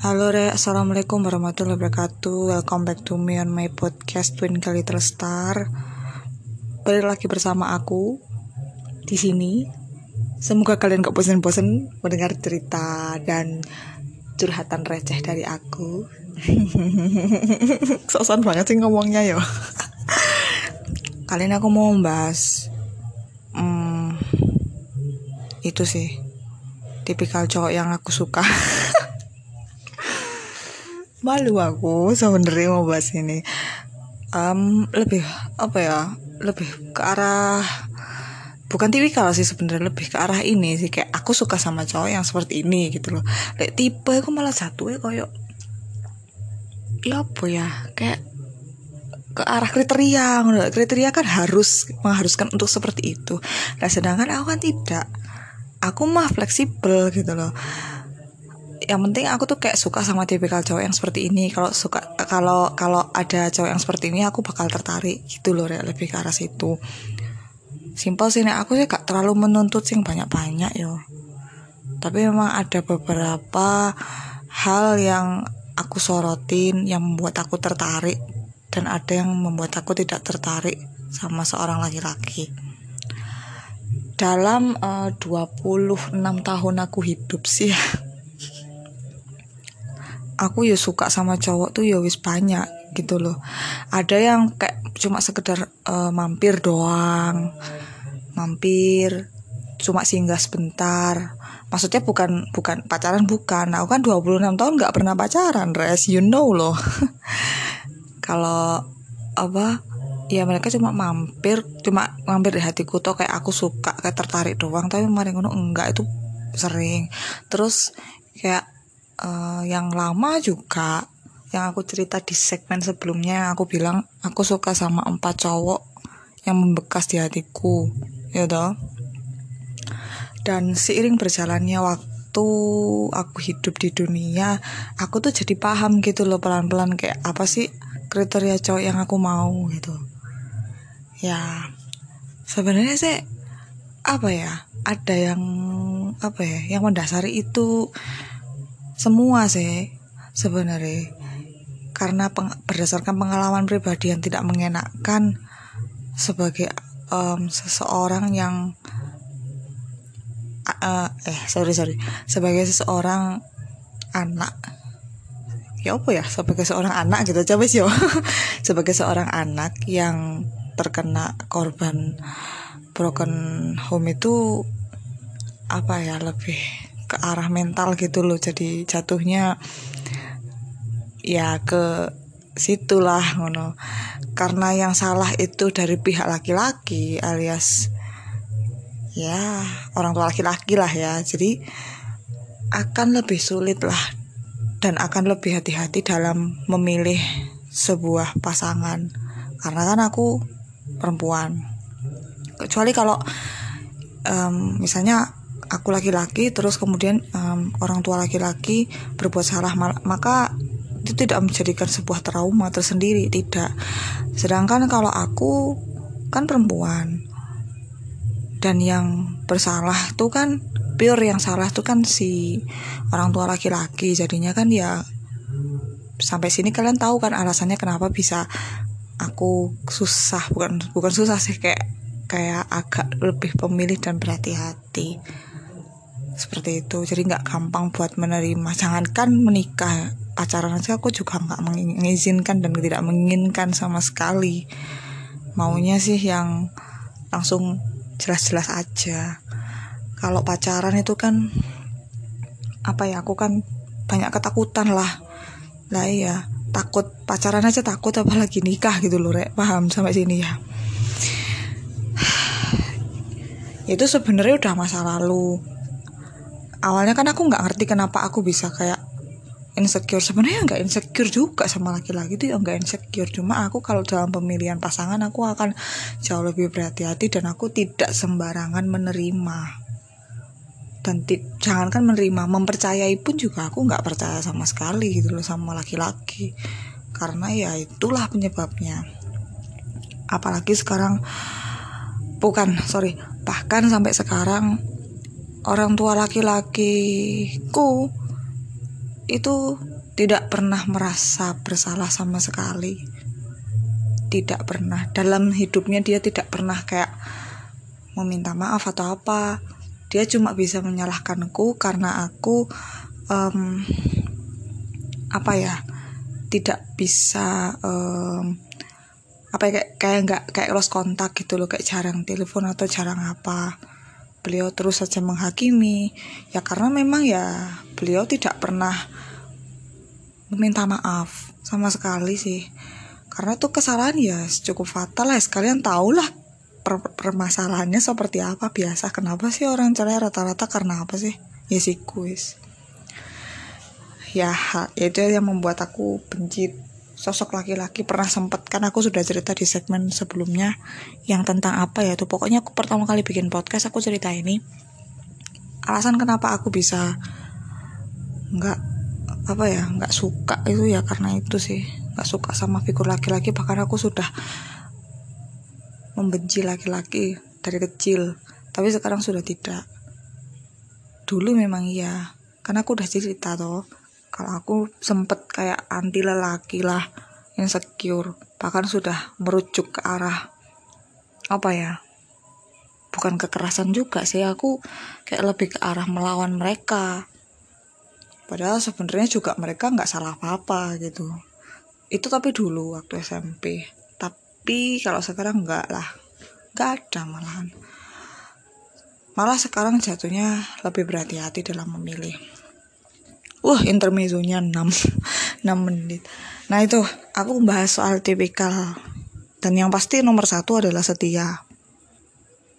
Halo Re, Assalamualaikum warahmatullahi wabarakatuh. Welcome back to me on my podcast Twinkle Little Star. Balik lagi bersama aku di sini. Semoga kalian gak bosan-bosan mendengar cerita dan curhatan receh dari aku. Sosan banget sih ngomongnya yo. Kalian aku mau membahas hmm, Itu sih Tipikal cowok yang aku suka malu aku sebenarnya mau bahas ini. Um, lebih apa ya lebih ke arah bukan tipikal sih sebenarnya lebih ke arah ini sih kayak aku suka sama cowok yang seperti ini gitu loh. Kayak tipe aku malah satu ya koyo ya apa ya kayak ke arah kriteria kriteria kan harus mengharuskan untuk seperti itu. Nah sedangkan aku kan tidak. Aku mah fleksibel gitu loh yang penting aku tuh kayak suka sama tipikal cowok yang seperti ini. Kalau suka kalau kalau ada cowok yang seperti ini aku bakal tertarik gitu loh lebih ke arah situ. Simpel sih nih aku sih gak terlalu menuntut sih banyak banyak yo. Tapi memang ada beberapa hal yang aku sorotin yang membuat aku tertarik dan ada yang membuat aku tidak tertarik sama seorang laki-laki. Dalam eh, uh, 26 tahun aku hidup sih aku ya suka sama cowok tuh ya wis banyak gitu loh. Ada yang kayak cuma sekedar uh, mampir doang mampir cuma singgah sebentar. Maksudnya bukan bukan pacaran bukan. Aku kan 26 tahun nggak pernah pacaran res. You know loh. Kalau apa ya mereka cuma mampir cuma mampir di hatiku tuh kayak aku suka kayak tertarik doang. Tapi kemarin enggak itu sering. Terus kayak uh, yang lama juga yang aku cerita di segmen sebelumnya aku bilang aku suka sama empat cowok yang membekas di hatiku ya toh. Dan seiring berjalannya waktu aku hidup di dunia aku tuh jadi paham gitu loh pelan-pelan kayak apa sih kriteria cowok yang aku mau gitu. Ya sebenarnya sih apa ya ada yang apa ya yang mendasari itu semua sih sebenarnya. Karena peng, berdasarkan pengalaman pribadi yang tidak mengenakan sebagai um, seseorang yang uh, eh sorry sorry. Sebagai seseorang anak. Ya apa ya? Sebagai seorang anak gitu coba sih sebagai seorang anak yang terkena korban broken home itu apa ya lebih ke arah mental gitu loh. Jadi jatuhnya ya ke situlah ngono. Karena yang salah itu dari pihak laki-laki alias ya orang tua laki-laki lah ya. Jadi akan lebih sulit lah dan akan lebih hati-hati dalam memilih sebuah pasangan. Karena kan aku perempuan. Kecuali kalau um, misalnya aku laki-laki terus kemudian um, orang tua laki-laki berbuat salah maka itu tidak menjadikan sebuah trauma tersendiri tidak. Sedangkan kalau aku kan perempuan dan yang bersalah itu kan pure yang salah itu kan si orang tua laki-laki. Jadinya kan ya sampai sini kalian tahu kan alasannya kenapa bisa aku susah. Bukan bukan susah sih kayak kayak agak lebih pemilih dan berhati-hati seperti itu. Jadi nggak gampang buat menerima. Jangankan menikah pacaran aja aku juga nggak mengizinkan dan tidak menginginkan sama sekali. Maunya sih yang langsung jelas-jelas aja. Kalau pacaran itu kan apa ya aku kan banyak ketakutan lah. Lah iya takut pacaran aja takut apalagi nikah gitu loh rek. Paham sampai sini ya? Itu sebenarnya udah masa lalu awalnya kan aku nggak ngerti kenapa aku bisa kayak insecure. Sebenarnya nggak insecure juga sama laki-laki itu ya nggak insecure. Cuma aku kalau dalam pemilihan pasangan aku akan jauh lebih berhati-hati dan aku tidak sembarangan menerima. Dan jangankan menerima mempercayai pun juga aku nggak percaya sama sekali gitu loh sama laki-laki. Karena ya itulah penyebabnya. Apalagi sekarang bukan sorry bahkan sampai sekarang orang tua laki-lakiku itu tidak pernah merasa bersalah sama sekali. Tidak pernah. Dalam hidupnya dia tidak pernah kayak meminta maaf atau apa. Dia cuma bisa menyalahkanku karena aku um, apa ya tidak bisa um, apa ya, kayak kayak nggak kayak lost kontak gitu loh kayak jarang telepon atau jarang apa beliau terus saja menghakimi. Ya karena memang ya beliau tidak pernah meminta maaf sama sekali sih. Karena tuh kesalahan ya cukup fatal lah. Sekalian tau lah per permasalahannya seperti apa biasa. Kenapa sih orang cerai rata-rata? Karena apa sih? Ya sih kuis ya itu yang membuat aku benci sosok laki-laki pernah sempet. Kan aku sudah cerita di segmen sebelumnya yang tentang apa ya tuh pokoknya aku pertama kali bikin podcast aku cerita ini. Alasan kenapa aku bisa nggak apa ya nggak suka itu ya karena itu sih. Nggak suka sama figur laki-laki bahkan aku sudah membenci laki-laki dari kecil. Tapi sekarang sudah tidak. Dulu memang iya karena aku udah cerita toh kalau aku sempet kayak anti lelaki lah insecure. Bahkan sudah merujuk ke arah apa ya bukan kekerasan juga sih. Aku kayak lebih ke arah melawan mereka. Padahal sebenarnya juga mereka nggak salah apa-apa gitu. Itu tapi dulu waktu SMP tapi kalau sekarang nggak lah. Nggak ada malahan. Malah sekarang jatuhnya lebih berhati-hati dalam memilih Wah, intermezzonya 6 6 menit. Nah, itu aku membahas soal tipikal. Dan yang pasti nomor satu adalah setia.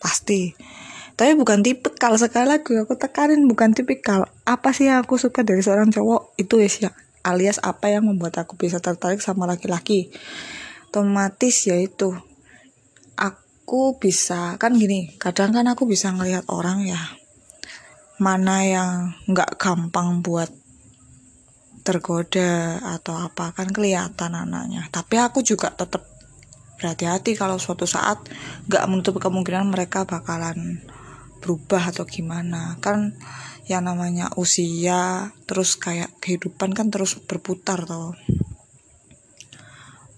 Pasti. Tapi bukan tipikal sekali lagi aku tekanin bukan tipikal. Apa sih yang aku suka dari seorang cowok? Itu ya alias apa yang membuat aku bisa tertarik sama laki-laki. Otomatis yaitu aku bisa kan gini, kadang kan aku bisa ngelihat orang ya mana yang nggak gampang buat tergoda atau apa kan kelihatan anaknya. Tapi aku juga tetap berhati-hati kalau suatu saat gak menutup kemungkinan mereka bakalan berubah atau gimana. Kan yang namanya usia terus kayak kehidupan kan terus berputar toh.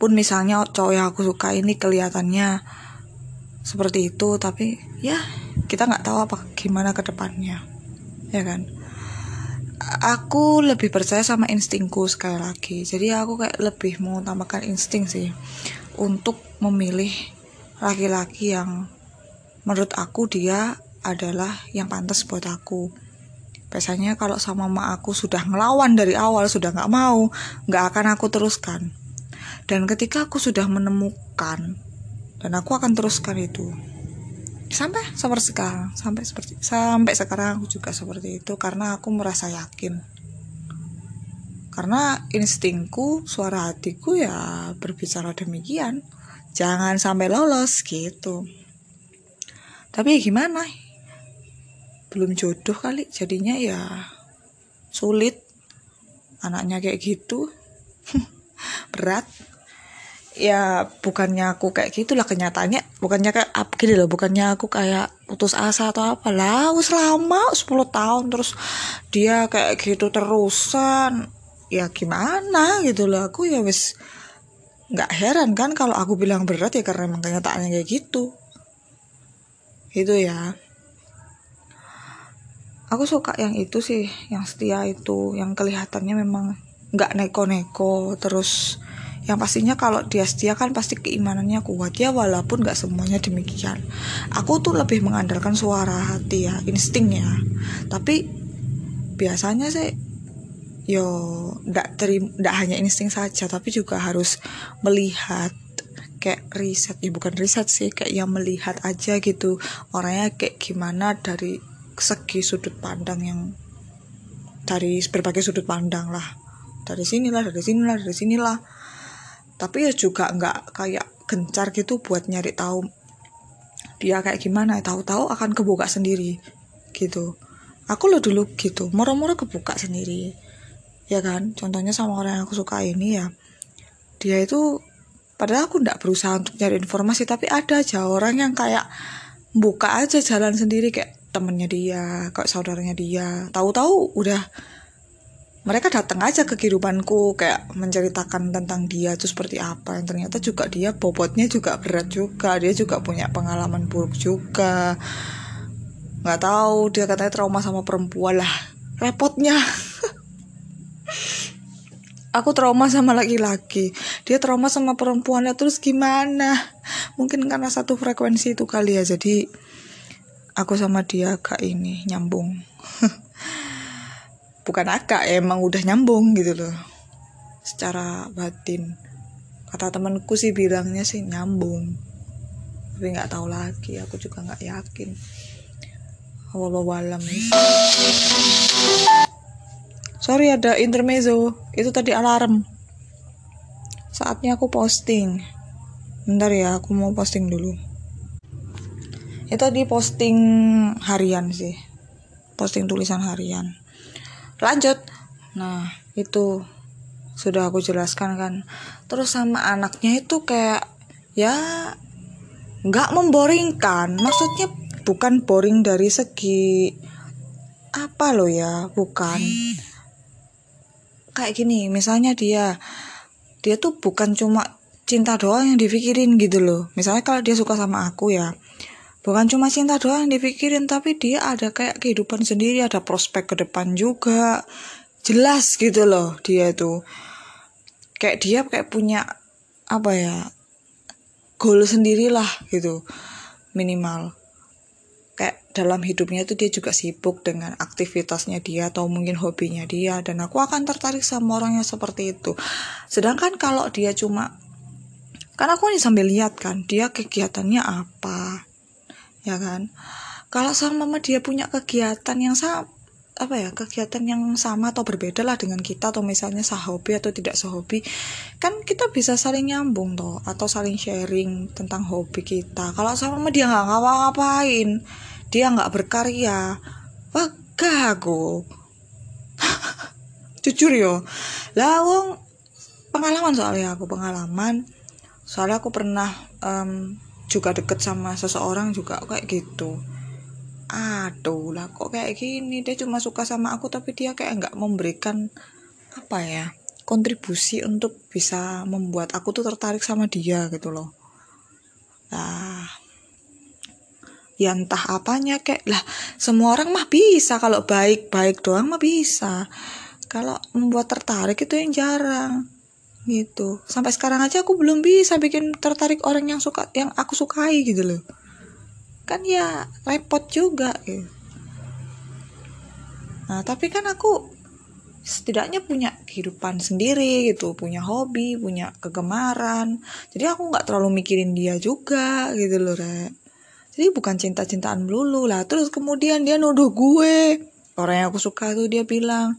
Pun misalnya cowok yang aku suka ini kelihatannya seperti itu tapi ya kita nggak tahu apa gimana ke depannya. Ya kan aku lebih percaya sama instingku sekali lagi. Jadi aku kayak lebih mengutamakan insting sih untuk memilih laki-laki yang menurut aku dia adalah yang pantas buat aku. Biasanya kalau sama mak aku sudah ngelawan dari awal sudah nggak mau nggak akan aku teruskan. Dan ketika aku sudah menemukan dan aku akan teruskan itu sampai seperti sekarang sampai seperti sampai sekarang aku juga seperti itu karena aku merasa yakin. Karena instingku suara hatiku ya berbicara demikian. Jangan sampai lolos gitu. Tapi ya gimana? Belum jodoh kali jadinya ya sulit. Anaknya kayak gitu. Berat ya bukannya aku kayak gitulah kenyataannya. Bukannya kayak apa gini loh bukannya aku kayak putus asa atau apa lah selama 10 tahun terus dia kayak gitu terusan. Ya gimana gitu loh aku ya wis nggak heran kan kalau aku bilang berat ya karena emang kenyataannya kayak gitu. Gitu ya. Aku suka yang itu sih yang setia itu yang kelihatannya memang nggak neko-neko terus yang pastinya kalau dia setia kan pasti keimanannya kuat. Ya walaupun gak semuanya demikian. Aku tuh lebih mengandalkan suara hati ya instingnya. Tapi biasanya sih yo ndak terima ndak hanya insting saja tapi juga harus melihat kayak riset. Ya bukan riset sih kayak yang melihat aja gitu. Orangnya kayak gimana dari segi sudut pandang yang dari berbagai sudut pandang lah. Dari sinilah dari sinilah dari sinilah tapi ya juga nggak kayak gencar gitu buat nyari tahu dia kayak gimana. Tahu-tahu akan kebuka sendiri gitu. Aku lo dulu gitu moro-moro kebuka sendiri ya kan? Contohnya sama orang yang aku suka ini ya dia itu padahal aku nggak berusaha untuk nyari informasi tapi ada aja orang yang kayak buka aja jalan sendiri kayak temennya dia kayak saudaranya dia. Tahu-tahu udah mereka datang aja ke kehidupanku kayak menceritakan tentang dia itu seperti apa. Yang ternyata juga dia bobotnya juga berat juga dia juga punya pengalaman buruk juga. Nggak tahu dia katanya trauma sama perempuan lah. Repotnya. Aku trauma sama laki-laki. Dia trauma sama perempuannya terus gimana? Mungkin karena satu frekuensi itu kali ya jadi aku sama dia agak ini nyambung bukan agak emang udah nyambung gitu loh. Secara batin. Kata temanku sih bilangnya sih nyambung. Tapi nggak tahu lagi aku juga nggak yakin. Wallahualam sorry ada intermezzo itu tadi alarm. Saatnya aku posting. Bentar ya aku mau posting dulu. Itu di posting harian sih. Posting tulisan harian lanjut. Nah itu sudah aku jelaskan kan. Terus sama anaknya itu kayak ya nggak memboringkan. Maksudnya bukan boring dari segi apa lo ya bukan. Kayak gini misalnya dia dia tuh bukan cuma cinta doang yang dipikirin gitu loh. Misalnya kalau dia suka sama aku ya bukan cuma cinta doang yang dipikirin tapi dia ada kayak kehidupan sendiri ada prospek ke depan juga. Jelas gitu loh dia tuh kayak dia kayak punya apa ya goal sendirilah gitu minimal. Kayak dalam hidupnya itu dia juga sibuk dengan aktivitasnya dia atau mungkin hobinya dia dan aku akan tertarik sama orangnya seperti itu. Sedangkan kalau dia cuma kan aku ini sambil lihat kan dia kegiatannya apa ya kan? Kalau sama mama dia punya kegiatan yang sama apa ya kegiatan yang sama atau berbeda lah dengan kita atau misalnya sehobi atau tidak sehobi kan kita bisa saling nyambung toh atau saling sharing tentang hobi kita. Kalau sama mama dia nggak ngapa-ngapain dia nggak berkarya wah aku jujur yo. Lawong pengalaman soalnya aku pengalaman. Soalnya aku pernah um, juga deket sama seseorang juga kayak gitu. Aduh lah kok kayak gini? Dia cuma suka sama aku tapi dia kayak nggak memberikan apa ya kontribusi untuk bisa membuat aku tuh tertarik sama dia gitu loh. Nah ya entah apanya kayak lah semua orang mah bisa. Kalau baik baik doang mah bisa. Kalau membuat tertarik itu yang jarang gitu. Sampai sekarang aja aku belum bisa bikin tertarik orang yang suka yang aku sukai gitu loh. Kan ya repot juga gitu. Nah tapi kan aku setidaknya punya kehidupan sendiri gitu punya hobi punya kegemaran. Jadi aku nggak terlalu mikirin dia juga gitu loh re jadi bukan cinta-cintaan melulu lah. Terus kemudian dia nuduh gue. Orang yang aku suka tuh dia bilang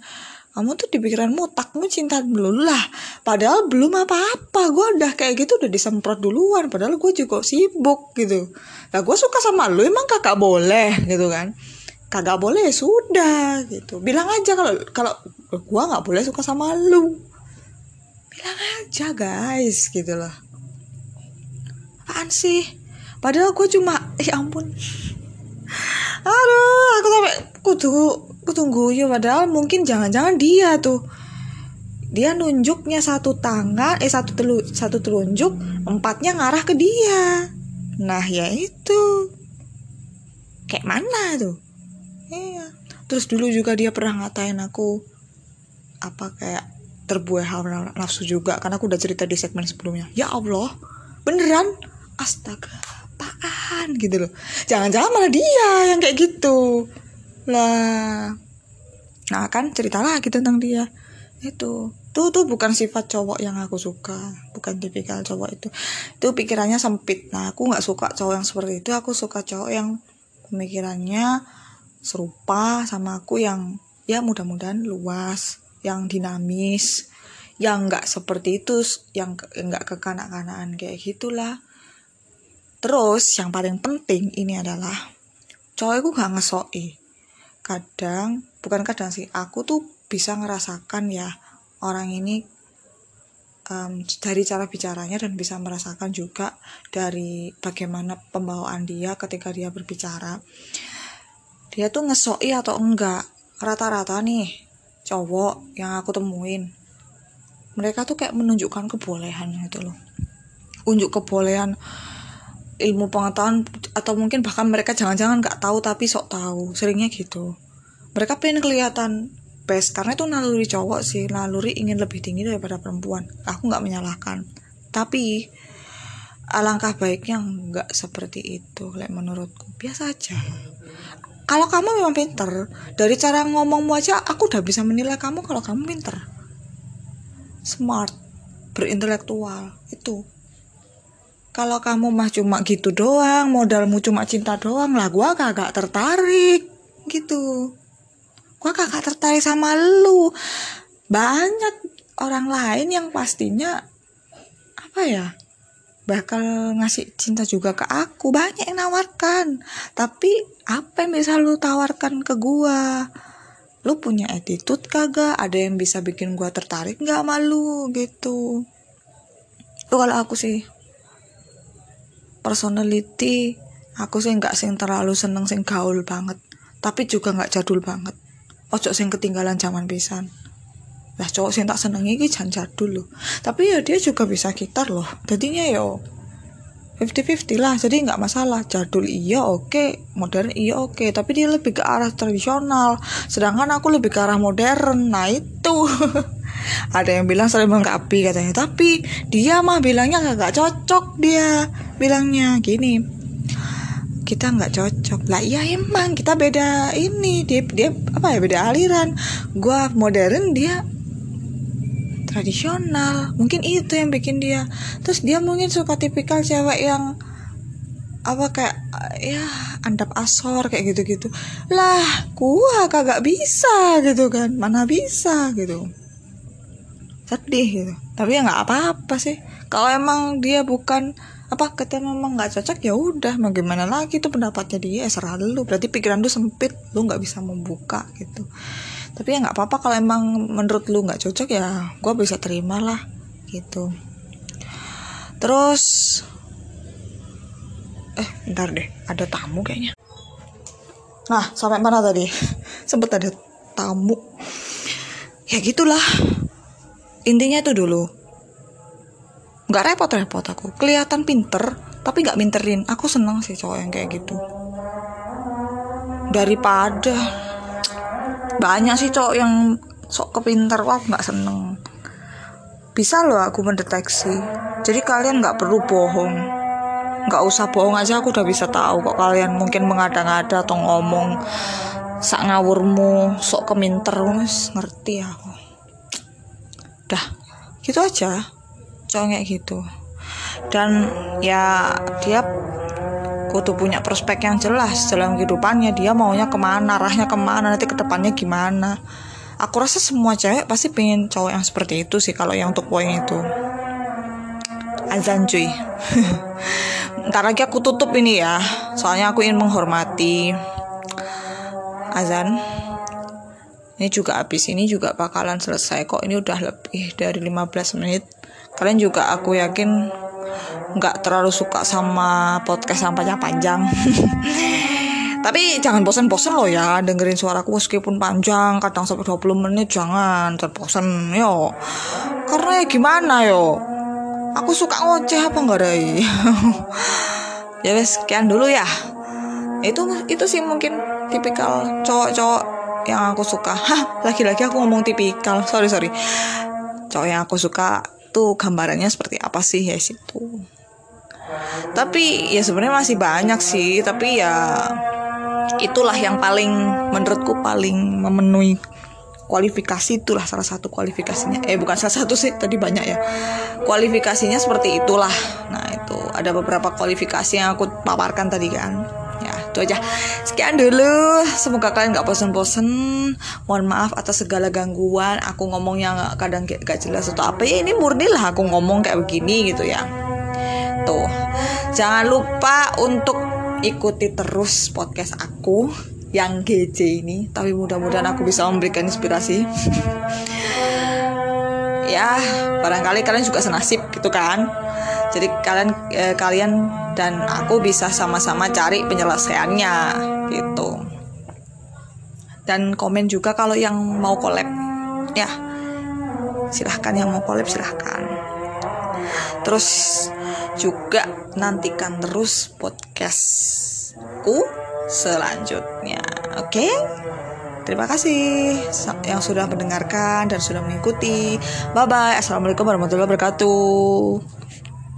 kamu tuh di pikiranmu takmu cinta dulu lah. Padahal belum apa-apa. Gue udah kayak gitu udah disemprot duluan. Padahal gue juga sibuk gitu. Lah gue suka sama lu emang kakak boleh gitu kan. Kagak boleh ya sudah gitu. Bilang aja kalau kalau gue nggak boleh suka sama lu. Bilang aja guys gitu loh. Apaan sih? Padahal gue cuma eh ampun aduh aku sampai aku tunggu ya padahal mungkin jangan-jangan dia tuh. Dia nunjuknya satu tangan eh satu telu satu telunjuk empatnya ngarah ke dia. Nah ya itu. Kayak mana tuh? Iya. Terus dulu juga dia pernah ngatain aku apa kayak terbuai hal nafsu juga karena aku udah cerita di segmen sebelumnya. Ya Allah beneran? Astaga apaan gitu loh. Jangan-jangan malah dia yang kayak gitu. Lah. Nah kan cerita lagi tentang dia. Itu. Tuh tuh bukan sifat cowok yang aku suka. Bukan tipikal cowok itu. Itu pikirannya sempit. Nah aku nggak suka cowok yang seperti itu. Aku suka cowok yang pemikirannya serupa sama aku yang ya mudah-mudahan luas yang dinamis yang nggak seperti itu yang nggak kekanak-kanakan kayak gitulah terus yang paling penting ini adalah cowokku gak ngesoi kadang bukan kadang sih aku tuh bisa ngerasakan ya orang ini um, dari cara bicaranya dan bisa merasakan juga dari bagaimana pembawaan dia ketika dia berbicara. Dia tuh ngesoi atau enggak? Rata-rata nih cowok yang aku temuin mereka tuh kayak menunjukkan kebolehan gitu loh. Unjuk kebolehan ilmu pengetahuan atau mungkin bahkan mereka jangan-jangan nggak tahu tapi sok tahu. Seringnya gitu. Mereka pengen kelihatan best karena itu naluri cowok sih naluri ingin lebih tinggi daripada perempuan. Aku nggak menyalahkan. Tapi alangkah baiknya nggak seperti itu like menurutku. Biasa aja. Kalau kamu memang pinter dari cara ngomongmu aja aku udah bisa menilai kamu kalau kamu pinter. Smart berintelektual itu kalau kamu mah cuma gitu doang modalmu cuma cinta doang lah gua kagak tertarik gitu. Gue kakak tertarik sama lu. Banyak orang lain yang pastinya apa ya bakal ngasih cinta juga ke aku. Banyak yang nawarkan. Tapi apa yang bisa lu tawarkan ke gua? Lu punya attitude kagak? Ada yang bisa bikin gua tertarik nggak sama lu? Gitu. Lu kalau aku sih personality aku sih nggak sing terlalu seneng sing gaul banget. Tapi juga nggak jadul banget. Ojo sing ketinggalan zaman pisan. Lah cowok sing tak senengi iki jan jadul loh tapi ya dia juga bisa gitar loh. Jadinya yo 50-50 lah. Jadi nggak masalah. Jadul iya oke. Okay. modern iya oke. Okay. tapi dia lebih ke arah tradisional. Sedangkan aku lebih ke arah modern. Nah itu ada yang bilang saling melengkapi katanya tapi dia mah bilangnya gak cocok dia bilangnya gini. Kita nggak cocok. Lah iya emang kita beda ini dia dia apa ya beda aliran. Gua modern dia tradisional. Mungkin itu yang bikin dia. Terus dia mungkin suka tipikal cewek yang apa kayak ya andap asor kayak gitu-gitu. Lah gua kagak bisa gitu kan. Mana bisa gitu sedih gitu. Tapi ya nggak apa-apa sih. Kalau emang dia bukan apa ketika memang nggak cocok ya udah mau gimana lagi tuh pendapatnya dia ya serah lu. Berarti pikiran lu sempit lu nggak bisa membuka gitu. Tapi ya nggak apa-apa kalau emang menurut lu nggak cocok ya gue bisa terima lah gitu. Terus eh bentar deh ada tamu kayaknya. Nah sampai mana tadi? Sempet ada tamu. Ya gitulah intinya itu dulu. Nggak repot-repot aku. Kelihatan pinter tapi nggak pinterin aku seneng sih cowok yang kayak gitu. Daripada banyak sih cowok yang sok kepinter. Wah nggak seneng. Bisa loh aku mendeteksi. Jadi kalian nggak perlu bohong. Nggak usah bohong aja aku udah bisa tahu kok kalian mungkin mengada-ngada atau ngomong sak ngawurmu sok keminter ngerti aku dah gitu aja. Kayak gitu. Dan ya dia kudu punya prospek yang jelas dalam kehidupannya. Dia maunya ke mana arahnya ke mana nanti ke depannya gimana. Aku rasa semua cewek pasti pengen cowok yang seperti itu sih kalau yang untuk poin itu. Azan cuy. Ntar lagi aku tutup ini ya. Soalnya aku ingin menghormati. Azan ini juga habis ini juga bakalan selesai kok. Ini udah lebih dari 15 menit. Kalian juga aku yakin nggak terlalu suka sama podcast yang panjang-panjang. Tapi jangan bosan-bosan loh ya dengerin suaraku meskipun panjang kadang sampai 20 menit jangan terbosan yo. Karena ya gimana yo? Aku suka ngoceh apa enggak deh ya wes sekian dulu ya. Itu itu sih mungkin tipikal cowok-cowok yang aku suka. Hah lagi-lagi aku ngomong tipikal. Sorry sorry. Cowok yang aku suka itu gambarannya seperti apa sih? Ya situ. Tapi ya sebenarnya masih banyak sih. Tapi ya itulah yang paling menurutku paling memenuhi kualifikasi. Itulah salah satu kualifikasinya. Eh bukan salah satu sih tadi banyak ya. Kualifikasinya seperti itulah. Nah itu. Ada beberapa kualifikasi yang aku paparkan tadi kan itu aja. Sekian dulu. Semoga kalian nggak bosan-bosan mohon maaf atas segala gangguan. Aku ngomong yang kadang gak jelas atau apa. Ya ini murni lah aku ngomong kayak begini gitu ya. Tuh. Jangan lupa untuk ikuti terus podcast aku yang GJ ini. Tapi mudah-mudahan aku bisa memberikan inspirasi. Ya barangkali kalian juga senasib gitu kan. Jadi kalian eh, kalian dan aku bisa sama-sama cari penyelesaiannya gitu dan komen juga kalau yang mau collab ya silahkan yang mau collab silahkan terus juga nantikan terus podcastku selanjutnya oke okay? Terima kasih yang sudah mendengarkan dan sudah mengikuti. Bye bye. Assalamualaikum warahmatullahi wabarakatuh.